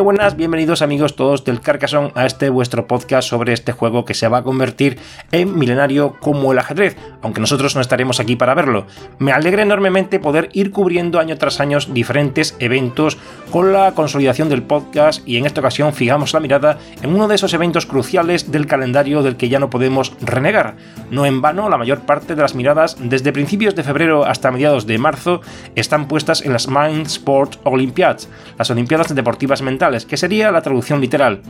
Buenas, bienvenidos amigos todos del Carcassonne a este vuestro podcast sobre este juego que se va a convertir en milenario como el ajedrez, aunque nosotros no estaremos aquí para verlo. Me alegra enormemente poder ir cubriendo año tras año diferentes eventos con la consolidación del podcast y en esta ocasión fijamos la mirada en uno de esos eventos cruciales del calendario del que ya no podemos renegar. No en vano, la mayor parte de las miradas desde principios de febrero hasta mediados de marzo están puestas en las Mind Sport Olympiads, las Olimpiadas Deportivas Mentales que sería la traducción literal.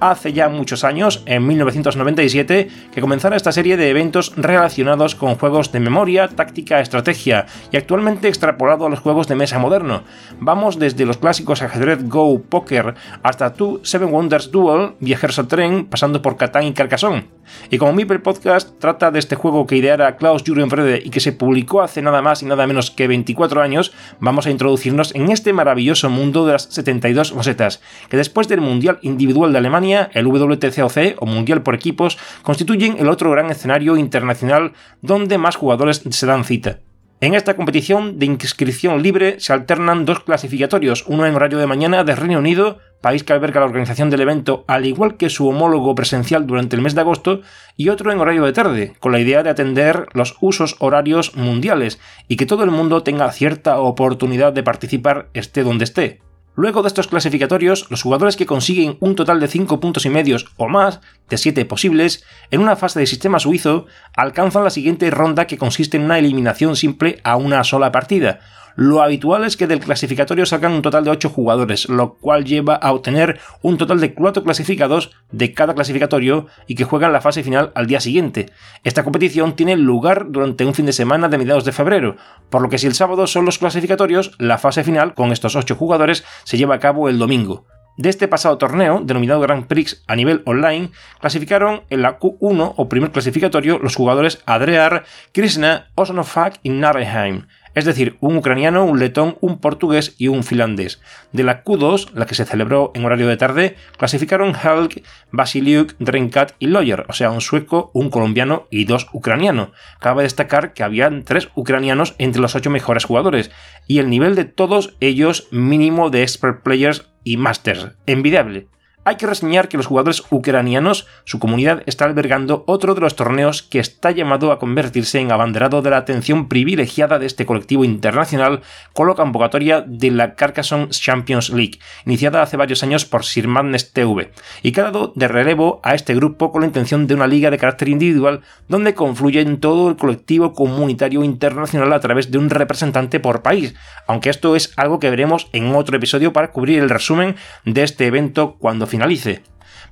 Hace ya muchos años, en 1997, que comenzara esta serie de eventos relacionados con juegos de memoria, táctica, estrategia y actualmente extrapolado a los juegos de mesa moderno. Vamos desde los clásicos ajedrez Go, Poker, hasta Two Seven Wonders Duel, Viajeros al Tren, pasando por Catán y Carcassonne. Y como Mipel Podcast trata de este juego que ideara Klaus Jürgen Frede y que se publicó hace nada más y nada menos que 24 años, vamos a introducirnos en este maravilloso mundo de las 72 rosetas, que después del Mundial Individual de Alemania, el WTCOC o Mundial por Equipos, constituyen el otro gran escenario internacional donde más jugadores se dan cita. En esta competición de inscripción libre se alternan dos clasificatorios, uno en horario de mañana de Reino Unido, país que alberga la organización del evento, al igual que su homólogo presencial durante el mes de agosto, y otro en horario de tarde, con la idea de atender los usos horarios mundiales y que todo el mundo tenga cierta oportunidad de participar esté donde esté. Luego de estos clasificatorios, los jugadores que consiguen un total de 5 puntos y medios o más, de 7 posibles, en una fase de sistema suizo, alcanzan la siguiente ronda que consiste en una eliminación simple a una sola partida, lo habitual es que del clasificatorio salgan un total de 8 jugadores, lo cual lleva a obtener un total de 4 clasificados de cada clasificatorio y que juegan la fase final al día siguiente. Esta competición tiene lugar durante un fin de semana de mediados de febrero, por lo que si el sábado son los clasificatorios, la fase final con estos 8 jugadores se lleva a cabo el domingo. De este pasado torneo, denominado Grand Prix a nivel online, clasificaron en la Q1 o primer clasificatorio los jugadores Adrear, Krishna, Osnofak y Nareheim es decir, un ucraniano, un letón, un portugués y un finlandés. De la Q2, la que se celebró en horario de tarde, clasificaron Helg, Basiliuk, Drenkat y Loyer, o sea, un sueco, un colombiano y dos ucranianos. Cabe destacar que habían tres ucranianos entre los ocho mejores jugadores, y el nivel de todos ellos mínimo de expert players y masters, envidiable. Hay que reseñar que los jugadores ucranianos, su comunidad está albergando otro de los torneos que está llamado a convertirse en abanderado de la atención privilegiada de este colectivo internacional con la convocatoria de la Carcassonne Champions League, iniciada hace varios años por Sir Madness TV, y que ha dado de relevo a este grupo con la intención de una liga de carácter individual donde confluyen todo el colectivo comunitario internacional a través de un representante por país, aunque esto es algo que veremos en otro episodio para cubrir el resumen de este evento cuando finalice.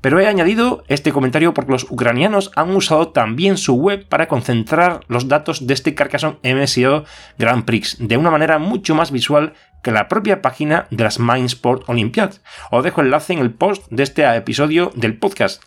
Pero he añadido este comentario porque los ucranianos han usado también su web para concentrar los datos de este Carcassonne MSO Grand Prix de una manera mucho más visual que la propia página de las Mindsport Olympiad. Os dejo el enlace en el post de este episodio del podcast.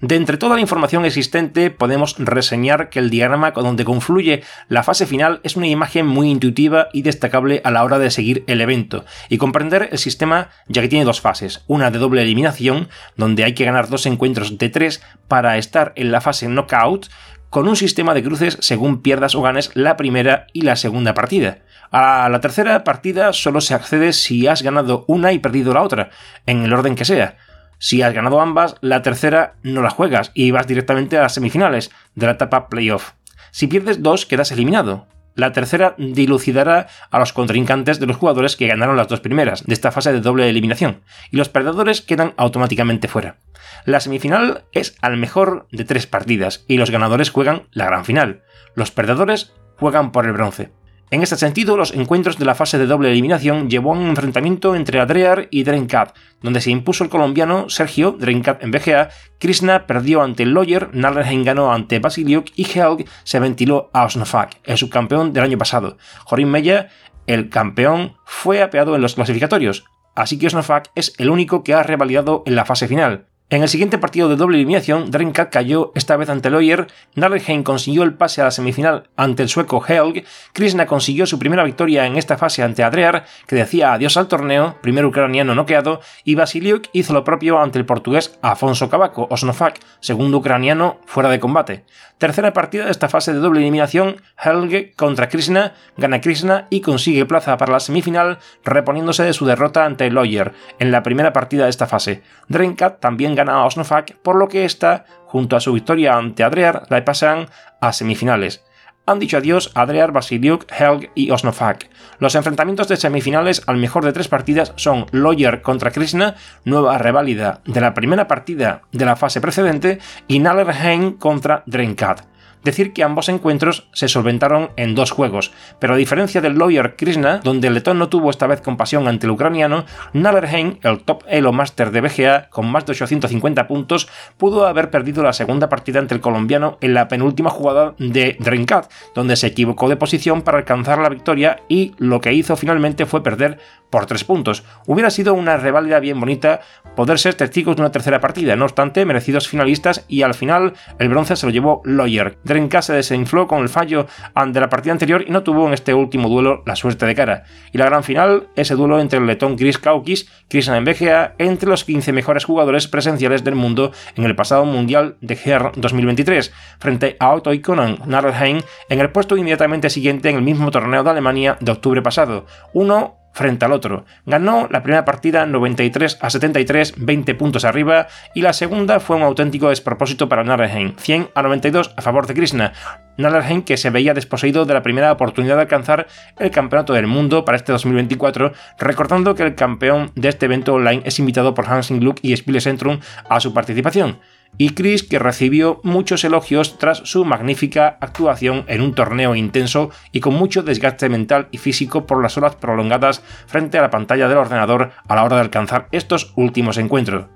De entre toda la información existente podemos reseñar que el diagrama donde confluye la fase final es una imagen muy intuitiva y destacable a la hora de seguir el evento y comprender el sistema ya que tiene dos fases, una de doble eliminación donde hay que ganar dos encuentros de tres para estar en la fase knockout con un sistema de cruces según pierdas o ganes la primera y la segunda partida. A la tercera partida solo se accede si has ganado una y perdido la otra, en el orden que sea. Si has ganado ambas, la tercera no la juegas y vas directamente a las semifinales de la etapa playoff. Si pierdes dos, quedas eliminado. La tercera dilucidará a los contrincantes de los jugadores que ganaron las dos primeras de esta fase de doble eliminación, y los perdedores quedan automáticamente fuera. La semifinal es al mejor de tres partidas, y los ganadores juegan la gran final. Los perdedores juegan por el bronce. En este sentido, los encuentros de la fase de doble eliminación llevó a un enfrentamiento entre Adrear y Drenkat, donde se impuso el colombiano Sergio Drenkat en BGA, Krishna perdió ante Lawyer, Narlenheim ganó ante Basiliuk y Helg se ventiló a Osnofak, el subcampeón del año pasado. Jorim Mella, el campeón, fue apeado en los clasificatorios, así que Osnofak es el único que ha revalidado en la fase final. En el siguiente partido de doble eliminación, Drenkat cayó esta vez ante Lawyer, Narlenheim consiguió el pase a la semifinal ante el sueco Helg, Krishna consiguió su primera victoria en esta fase ante Adrear, que decía adiós al torneo, primer ucraniano noqueado, y Basiliuk hizo lo propio ante el portugués Afonso Cavaco, Osnofak, segundo ucraniano fuera de combate. Tercera partida de esta fase de doble eliminación, Helge contra Krishna, gana Krishna y consigue plaza para la semifinal, reponiéndose de su derrota ante Lawyer en la primera partida de esta fase. Drenkat también gana a Osnofak, por lo que esta, junto a su victoria ante Adrear, la pasan a semifinales. Han dicho adiós Adrear, Basiliuk, Helg y Osnofak. Los enfrentamientos de semifinales al mejor de tres partidas son Lawyer contra Krishna, nueva reválida de la primera partida de la fase precedente, y Nalerheim contra Drenkat decir que ambos encuentros se solventaron en dos juegos, pero a diferencia del Lawyer Krishna, donde el letón no tuvo esta vez compasión ante el ucraniano, Nalerheim, el top Elo Master de BGA, con más de 850 puntos, pudo haber perdido la segunda partida ante el colombiano en la penúltima jugada de Drinkat, donde se equivocó de posición para alcanzar la victoria y lo que hizo finalmente fue perder por tres puntos. Hubiera sido una reválida bien bonita poder ser testigos de una tercera partida, no obstante, merecidos finalistas y al final el bronce se lo llevó Lawyer. Drenka se desinfló con el fallo ante la partida anterior y no tuvo en este último duelo la suerte de cara. Y la gran final, ese duelo entre el letón Chris Kaukis, Chris BGA, entre los 15 mejores jugadores presenciales del mundo en el pasado Mundial de GER 2023, frente a Otto Ikonen Narlheim en el puesto inmediatamente siguiente en el mismo torneo de Alemania de octubre pasado. Uno frente al otro. Ganó la primera partida 93 a 73, 20 puntos arriba, y la segunda fue un auténtico despropósito para Narrenheim, 100 a 92 a favor de Krishna. Narrenheim que se veía desposeído de la primera oportunidad de alcanzar el campeonato del mundo para este 2024, recordando que el campeón de este evento online es invitado por Hansing Luke y Spiele Centrum a su participación y Chris que recibió muchos elogios tras su magnífica actuación en un torneo intenso y con mucho desgaste mental y físico por las horas prolongadas frente a la pantalla del ordenador a la hora de alcanzar estos últimos encuentros.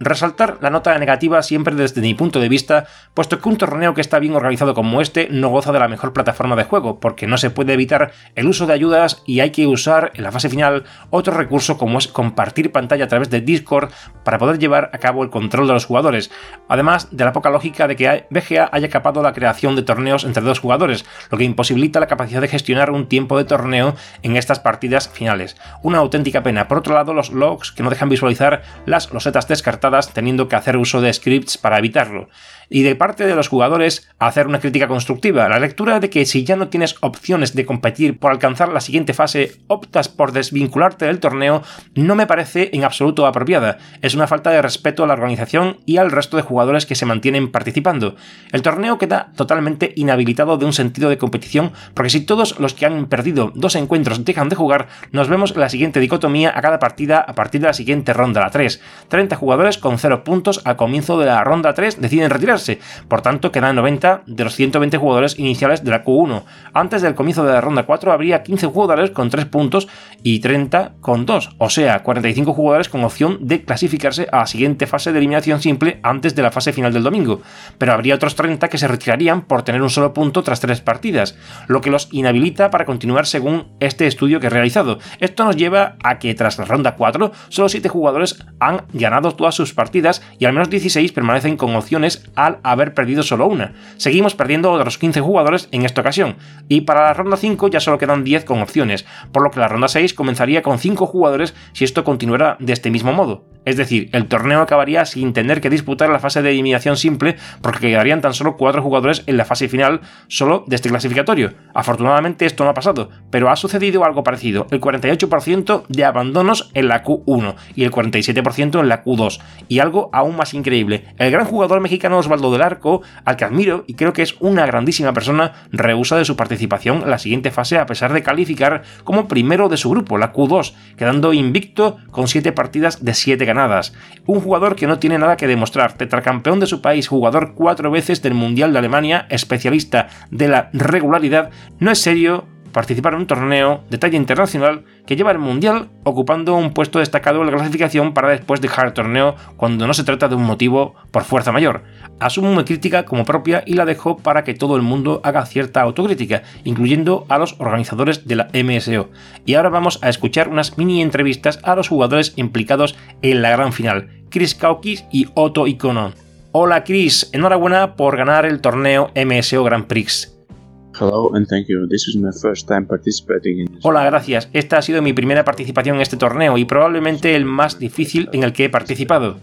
Resaltar la nota negativa siempre desde mi punto de vista, puesto que un torneo que está bien organizado como este no goza de la mejor plataforma de juego, porque no se puede evitar el uso de ayudas y hay que usar en la fase final otro recurso como es compartir pantalla a través de Discord para poder llevar a cabo el control de los jugadores, además de la poca lógica de que BGA haya capado la creación de torneos entre dos jugadores, lo que imposibilita la capacidad de gestionar un tiempo de torneo en estas partidas finales. Una auténtica pena. Por otro lado, los logs que no dejan visualizar las losetas descartadas teniendo que hacer uso de scripts para evitarlo y de parte de los jugadores hacer una crítica constructiva. La lectura de que si ya no tienes opciones de competir por alcanzar la siguiente fase, optas por desvincularte del torneo, no me parece en absoluto apropiada. Una falta de respeto a la organización y al resto de jugadores que se mantienen participando. El torneo queda totalmente inhabilitado de un sentido de competición porque si todos los que han perdido dos encuentros dejan de jugar, nos vemos la siguiente dicotomía a cada partida a partir de la siguiente ronda, la 3. 30 jugadores con 0 puntos al comienzo de la ronda 3 deciden retirar por tanto, quedan 90 de los 120 jugadores iniciales de la Q1. Antes del comienzo de la ronda 4 habría 15 jugadores con 3 puntos y 30 con 2, o sea, 45 jugadores con opción de a la siguiente fase de eliminación simple antes de la fase final del domingo. Pero habría otros 30 que se retirarían por tener un solo punto tras 3 partidas, lo que los inhabilita para continuar según este estudio que he realizado. Esto nos lleva a que tras la ronda 4 solo 7 jugadores han ganado todas sus partidas y al menos 16 permanecen con opciones al haber perdido solo una. Seguimos perdiendo otros 15 jugadores en esta ocasión, y para la ronda 5 ya solo quedan 10 con opciones, por lo que la ronda 6 comenzaría con 5 jugadores si esto continuara de este mismo modo. Es decir, el torneo acabaría sin tener que disputar la fase de eliminación simple porque quedarían tan solo cuatro jugadores en la fase final solo de este clasificatorio. Afortunadamente esto no ha pasado, pero ha sucedido algo parecido. El 48% de abandonos en la Q1 y el 47% en la Q2. Y algo aún más increíble, el gran jugador mexicano Osvaldo del Arco, al que admiro y creo que es una grandísima persona, rehúsa de su participación en la siguiente fase a pesar de calificar como primero de su grupo, la Q2, quedando invicto con 7 partidas de 7 un jugador que no tiene nada que demostrar, tetracampeón de su país, jugador cuatro veces del Mundial de Alemania, especialista de la regularidad, no es serio participar en un torneo de talla internacional que lleva el Mundial ocupando un puesto destacado en la clasificación para después dejar el torneo cuando no se trata de un motivo por fuerza mayor. Asumo mi crítica como propia y la dejo para que todo el mundo haga cierta autocrítica, incluyendo a los organizadores de la MSO. Y ahora vamos a escuchar unas mini entrevistas a los jugadores implicados en la gran final, Chris Kaukis y Otto Ikonon. Hola Chris, enhorabuena por ganar el torneo MSO Grand Prix. Hola, gracias. Esta ha sido mi primera participación en este torneo y probablemente el más difícil en el que he participado.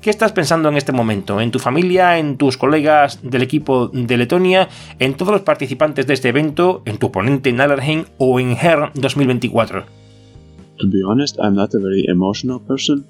¿Qué estás pensando en este momento? ¿En tu familia? ¿En tus colegas del equipo de Letonia? ¿En todos los participantes de este evento? ¿En tu oponente Nalarheim o en HER 2024? To be honest, I'm not a very emotional person.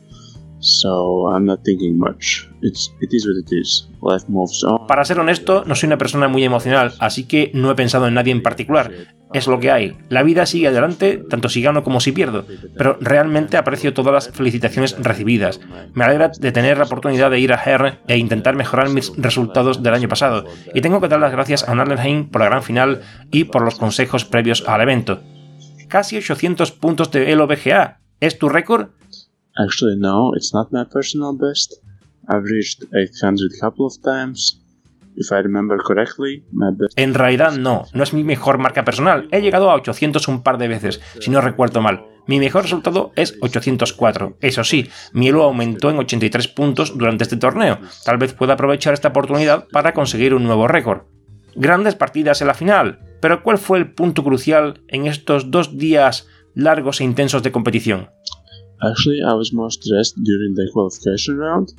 Para ser honesto, no soy una persona muy emocional, así que no he pensado en nadie en particular. Es lo que hay. La vida sigue adelante, tanto si gano como si pierdo, pero realmente aprecio todas las felicitaciones recibidas. Me alegra de tener la oportunidad de ir a Her e intentar mejorar mis resultados del año pasado, y tengo que dar las gracias a Narlenheim por la gran final y por los consejos previos al evento. Casi 800 puntos de LOBGA. ¿Es tu récord? Actually, no, it's not my personal best. I've reached 800 a couple of times. If I remember correctly, my best... En realidad no, no es mi mejor marca personal. He llegado a 800 un par de veces, si no recuerdo mal. Mi mejor resultado es 804. Eso sí, mi elo aumentó en 83 puntos durante este torneo. Tal vez pueda aprovechar esta oportunidad para conseguir un nuevo récord. Grandes partidas en la final, pero ¿cuál fue el punto crucial en estos dos días largos e intensos de competición? Actually, I was more stressed during the qualification round.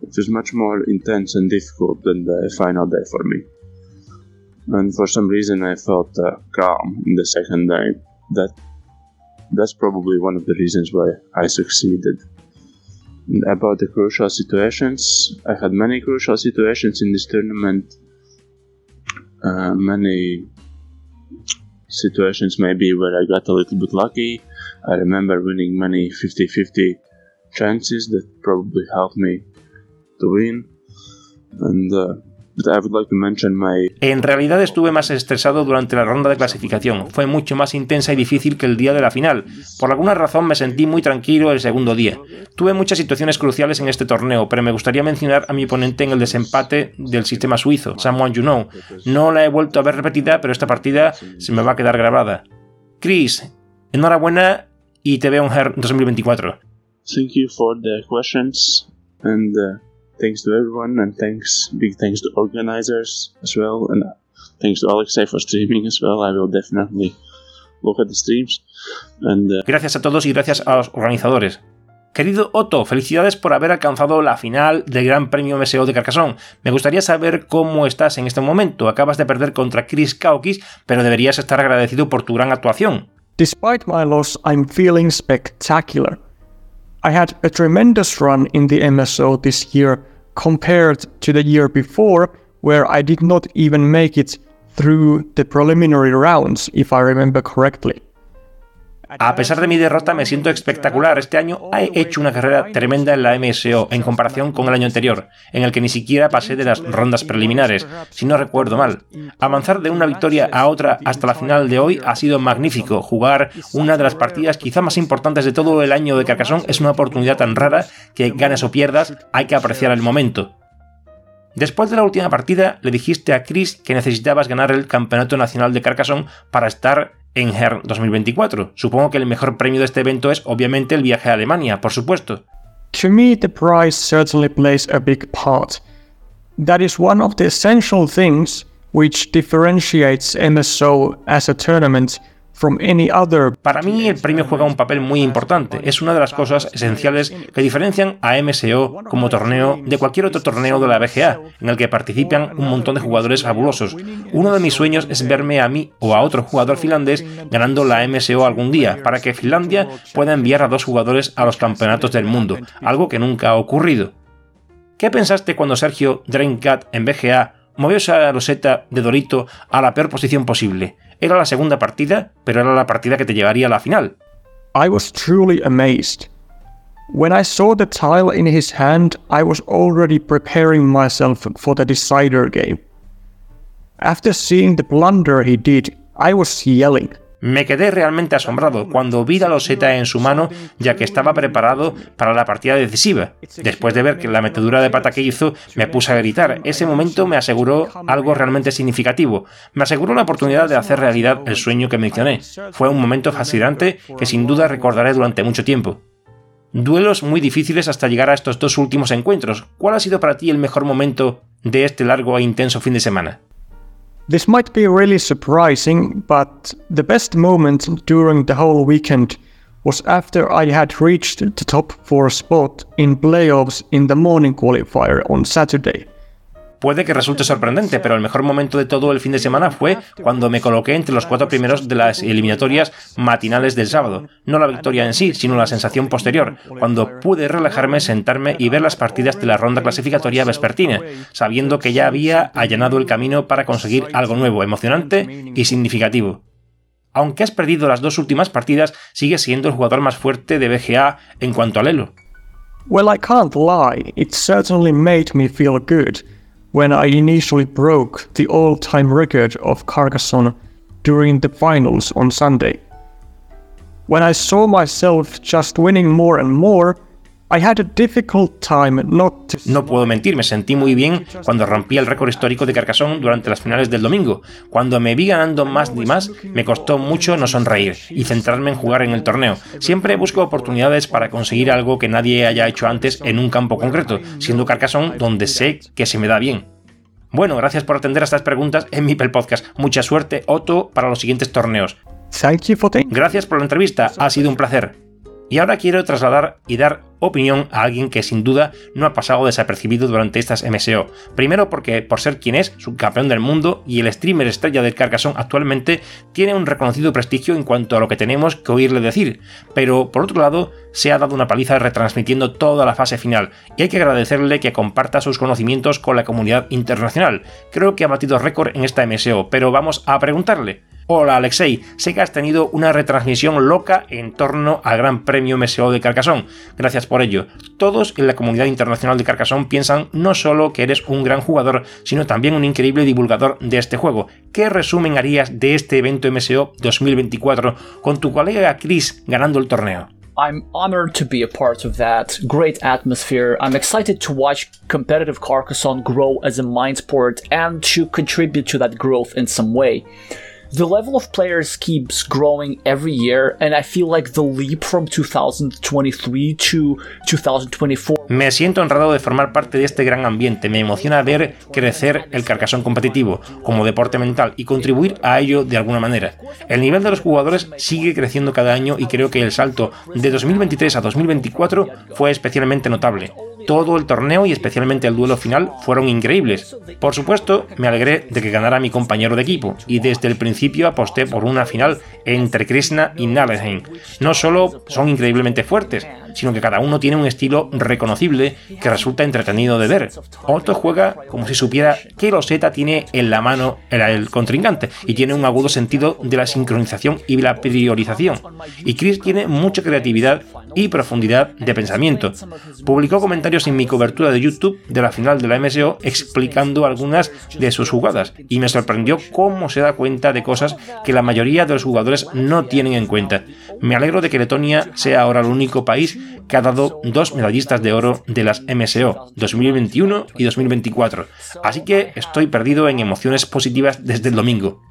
It was much more intense and difficult than the final day for me. And for some reason, I felt uh, calm in the second day. That that's probably one of the reasons why I succeeded. And about the crucial situations, I had many crucial situations in this tournament. Uh, many situations maybe where I got a little bit lucky I remember winning many 50-50 chances that probably helped me to win. And uh. En realidad estuve más estresado durante la ronda de clasificación. Fue mucho más intensa y difícil que el día de la final. Por alguna razón me sentí muy tranquilo el segundo día. Tuve muchas situaciones cruciales en este torneo, pero me gustaría mencionar a mi oponente en el desempate del sistema suizo, You Know. No la he vuelto a ver repetida, pero esta partida se me va a quedar grabada. Chris, enhorabuena y te veo en HER 2024. Thank you for the questions and uh, thanks to everyone and thanks big thanks to organizers as well and thanks to Alexei for streaming as well. I will definitely look at the streams and uh, Gracias a todos y gracias a los organizadores. Querido Otto, felicidades por haber alcanzado la final del Gran Premio MSO de Carcassonne. Me gustaría saber cómo estás en este momento. Acabas de perder contra Chris Kaukis, pero deberías estar agradecido por tu gran actuación. Despite my loss, I'm feeling spectacular. I had a tremendous run in the MSO this year compared to the year before, where I did not even make it through the preliminary rounds, if I remember correctly. A pesar de mi derrota, me siento espectacular. Este año he hecho una carrera tremenda en la MSO en comparación con el año anterior, en el que ni siquiera pasé de las rondas preliminares, si no recuerdo mal. Avanzar de una victoria a otra hasta la final de hoy ha sido magnífico. Jugar una de las partidas quizá más importantes de todo el año de Carcassonne es una oportunidad tan rara que ganes o pierdas, hay que apreciar el momento. Después de la última partida, le dijiste a Chris que necesitabas ganar el Campeonato Nacional de Carcassonne para estar en HER 2024. Supongo que el mejor premio de este evento es obviamente el viaje a Alemania, por supuesto. To me, the prize certainly plays a big part. That is one of the essential things which differentiates MSO as a tournament Para mí el premio juega un papel muy importante. Es una de las cosas esenciales que diferencian a MSO como torneo de cualquier otro torneo de la BGA, en el que participan un montón de jugadores fabulosos. Uno de mis sueños es verme a mí o a otro jugador finlandés ganando la MSO algún día, para que Finlandia pueda enviar a dos jugadores a los campeonatos del mundo, algo que nunca ha ocurrido. ¿Qué pensaste cuando Sergio Draincat en BGA movió esa roseta de Dorito a la peor posición posible? Era la segunda partida, pero era la partida que te llevaría a la final. I was truly amazed. When I saw the tile in his hand, I was already preparing myself for the decider game. After seeing the blunder he did, I was yelling. Me quedé realmente asombrado cuando vi la loseta en su mano, ya que estaba preparado para la partida decisiva. Después de ver que la metedura de pata que hizo, me puse a gritar. Ese momento me aseguró algo realmente significativo. Me aseguró la oportunidad de hacer realidad el sueño que mencioné. Fue un momento fascinante que sin duda recordaré durante mucho tiempo. Duelos muy difíciles hasta llegar a estos dos últimos encuentros. ¿Cuál ha sido para ti el mejor momento de este largo e intenso fin de semana? This might be really surprising, but the best moment during the whole weekend was after I had reached the top 4 spot in playoffs in the morning qualifier on Saturday. Puede que resulte sorprendente, pero el mejor momento de todo el fin de semana fue cuando me coloqué entre los cuatro primeros de las eliminatorias matinales del sábado. No la victoria en sí, sino la sensación posterior, cuando pude relajarme, sentarme y ver las partidas de la ronda clasificatoria vespertina, sabiendo que ya había allanado el camino para conseguir algo nuevo, emocionante y significativo. Aunque has perdido las dos últimas partidas, sigues siendo el jugador más fuerte de BGA en cuanto al elo. Well, I can't lie, it certainly made me feel good. When I initially broke the all time record of Carcassonne during the finals on Sunday. When I saw myself just winning more and more, No puedo mentir, me sentí muy bien cuando rompí el récord histórico de Carcassonne durante las finales del domingo. Cuando me vi ganando más y más, me costó mucho no sonreír y centrarme en jugar en el torneo. Siempre busco oportunidades para conseguir algo que nadie haya hecho antes en un campo concreto, siendo Carcassonne donde sé que se me da bien. Bueno, gracias por atender a estas preguntas en mi Podcast. Mucha suerte, Otto, para los siguientes torneos. Gracias por la entrevista, ha sido un placer. Y ahora quiero trasladar y dar opinión a alguien que sin duda no ha pasado desapercibido durante estas MSO. Primero porque por ser quien es, subcampeón del mundo y el streamer estrella del Carcassonne actualmente, tiene un reconocido prestigio en cuanto a lo que tenemos que oírle decir. Pero por otro lado, se ha dado una paliza retransmitiendo toda la fase final y hay que agradecerle que comparta sus conocimientos con la comunidad internacional. Creo que ha batido récord en esta MSO, pero vamos a preguntarle. Hola Alexei, sé que has tenido una retransmisión loca en torno al Gran Premio MSO de Carcassonne. Gracias por ello. Todos en la comunidad internacional de Carcassonne piensan no solo que eres un gran jugador, sino también un increíble divulgador de este juego. ¿Qué resumen harías de este evento MSO 2024 con tu colega Chris ganando el torneo? I'm honored to be a part of that great atmosphere. I'm excited to watch competitive Carcassonne grow as a mind sport and to contribute to that growth in some way. The level of players keeps growing every year, and I feel like the leap from 2023 to 2024. Me siento honrado de formar parte de este gran ambiente. Me emociona ver crecer el carcasón competitivo como deporte mental y contribuir a ello de alguna manera. El nivel de los jugadores sigue creciendo cada año y creo que el salto de 2023 a 2024 fue especialmente notable. Todo el torneo y especialmente el duelo final fueron increíbles. Por supuesto, me alegré de que ganara mi compañero de equipo y desde el principio aposté por una final entre Krishna y Nalheim. No solo son increíblemente fuertes, sino que cada uno tiene un estilo reconocible que resulta entretenido de ver. Otto juega como si supiera qué loseta tiene en la mano el contrincante y tiene un agudo sentido de la sincronización y la priorización. Y Chris tiene mucha creatividad y profundidad de pensamiento. Publicó comentarios en mi cobertura de YouTube de la final de la MSO explicando algunas de sus jugadas y me sorprendió cómo se da cuenta de cosas que la mayoría de los jugadores no tienen en cuenta. Me alegro de que Letonia sea ahora el único país que ha dado dos medallistas de oro de las MSO 2021 y 2024, así que estoy perdido en emociones positivas desde el domingo.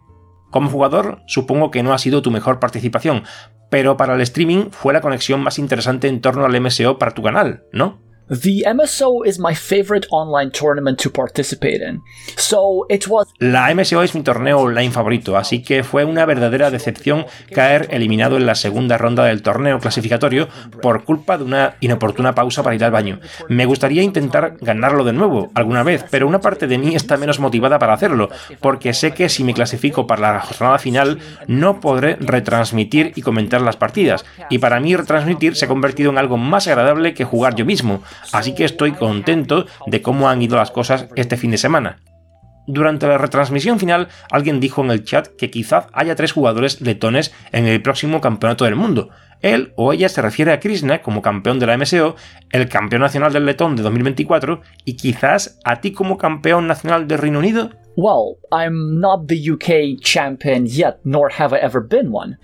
Como jugador, supongo que no ha sido tu mejor participación, pero para el streaming fue la conexión más interesante en torno al MSO para tu canal, ¿no? The MSO is my favorite online tournament to participate in. So it was La MSO es mi torneo online favorito, así que fue una verdadera decepción caer eliminado en la segunda ronda del torneo clasificatorio por culpa de una inoportuna pausa para ir al baño. Me gustaría intentar ganarlo de nuevo alguna vez, pero una parte de mí está menos motivada para hacerlo, porque sé que si me clasifico para la jornada final no podré retransmitir y comentar las partidas, y para mí retransmitir se ha convertido en algo más agradable que jugar yo mismo, así que estoy contento de cómo han ido las cosas este fin de semana. Durante la retransmisión final, alguien dijo en el chat que quizás haya tres jugadores letones en el próximo campeonato del mundo. Él o ella se refiere a Krishna como campeón de la MSO, el campeón nacional del letón de 2024 y quizás a ti como campeón nacional del Reino Unido. Well, I'm not the UK champion yet, nor have I ever been one.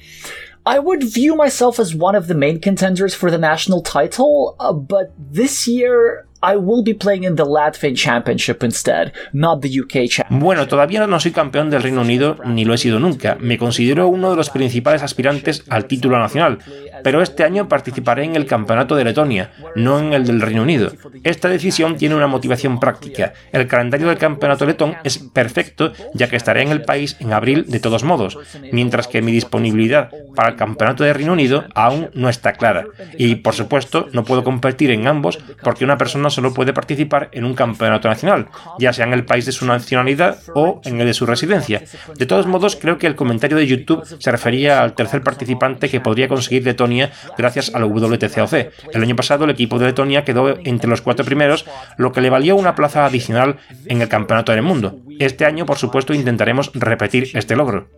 I would view myself as one of the main contenders for the national title, uh, but this year I will be playing in the Latvian Championship instead, not the UK Championship. Bueno, todavía no soy campeón del Reino Unido ni lo he sido nunca. Me considero uno de los principales aspirantes al título nacional, pero este año participaré en el Campeonato de Letonia, no en el del Reino Unido. Esta decisión tiene una motivación práctica. El calendario del Campeonato Letón es perfecto, ya que estaré en el país en abril de todos modos, mientras que mi disponibilidad para el Campeonato de Reino Unido aún no está clara. Y, por supuesto, no puedo competir en ambos porque una persona solo puede participar en un campeonato nacional, ya sea en el país de su nacionalidad o en el de su residencia. De todos modos, creo que el comentario de YouTube se refería al tercer participante que podría conseguir Letonia gracias al WTCOC. El año pasado el equipo de Letonia quedó entre los cuatro primeros, lo que le valió una plaza adicional en el campeonato del mundo. Este año, por supuesto, intentaremos repetir este logro.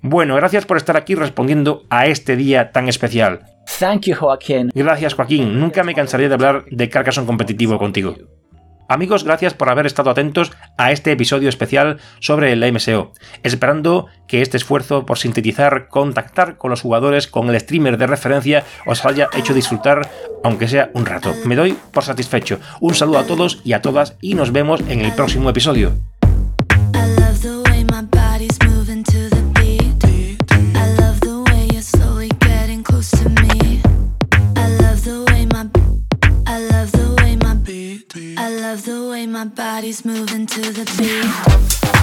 Bueno, gracias por estar aquí respondiendo a este día tan especial. Thank you, Joaquin. Gracias, Joaquín. Nunca me cansaré de hablar de Carcassonne competitivo contigo. Amigos, gracias por haber estado atentos a este episodio especial sobre el MSO, esperando que este esfuerzo por sintetizar, contactar con los jugadores, con el streamer de referencia, os haya hecho disfrutar, aunque sea un rato. Me doy por satisfecho. Un saludo a todos y a todas y nos vemos en el próximo episodio. My body's moving to the beat.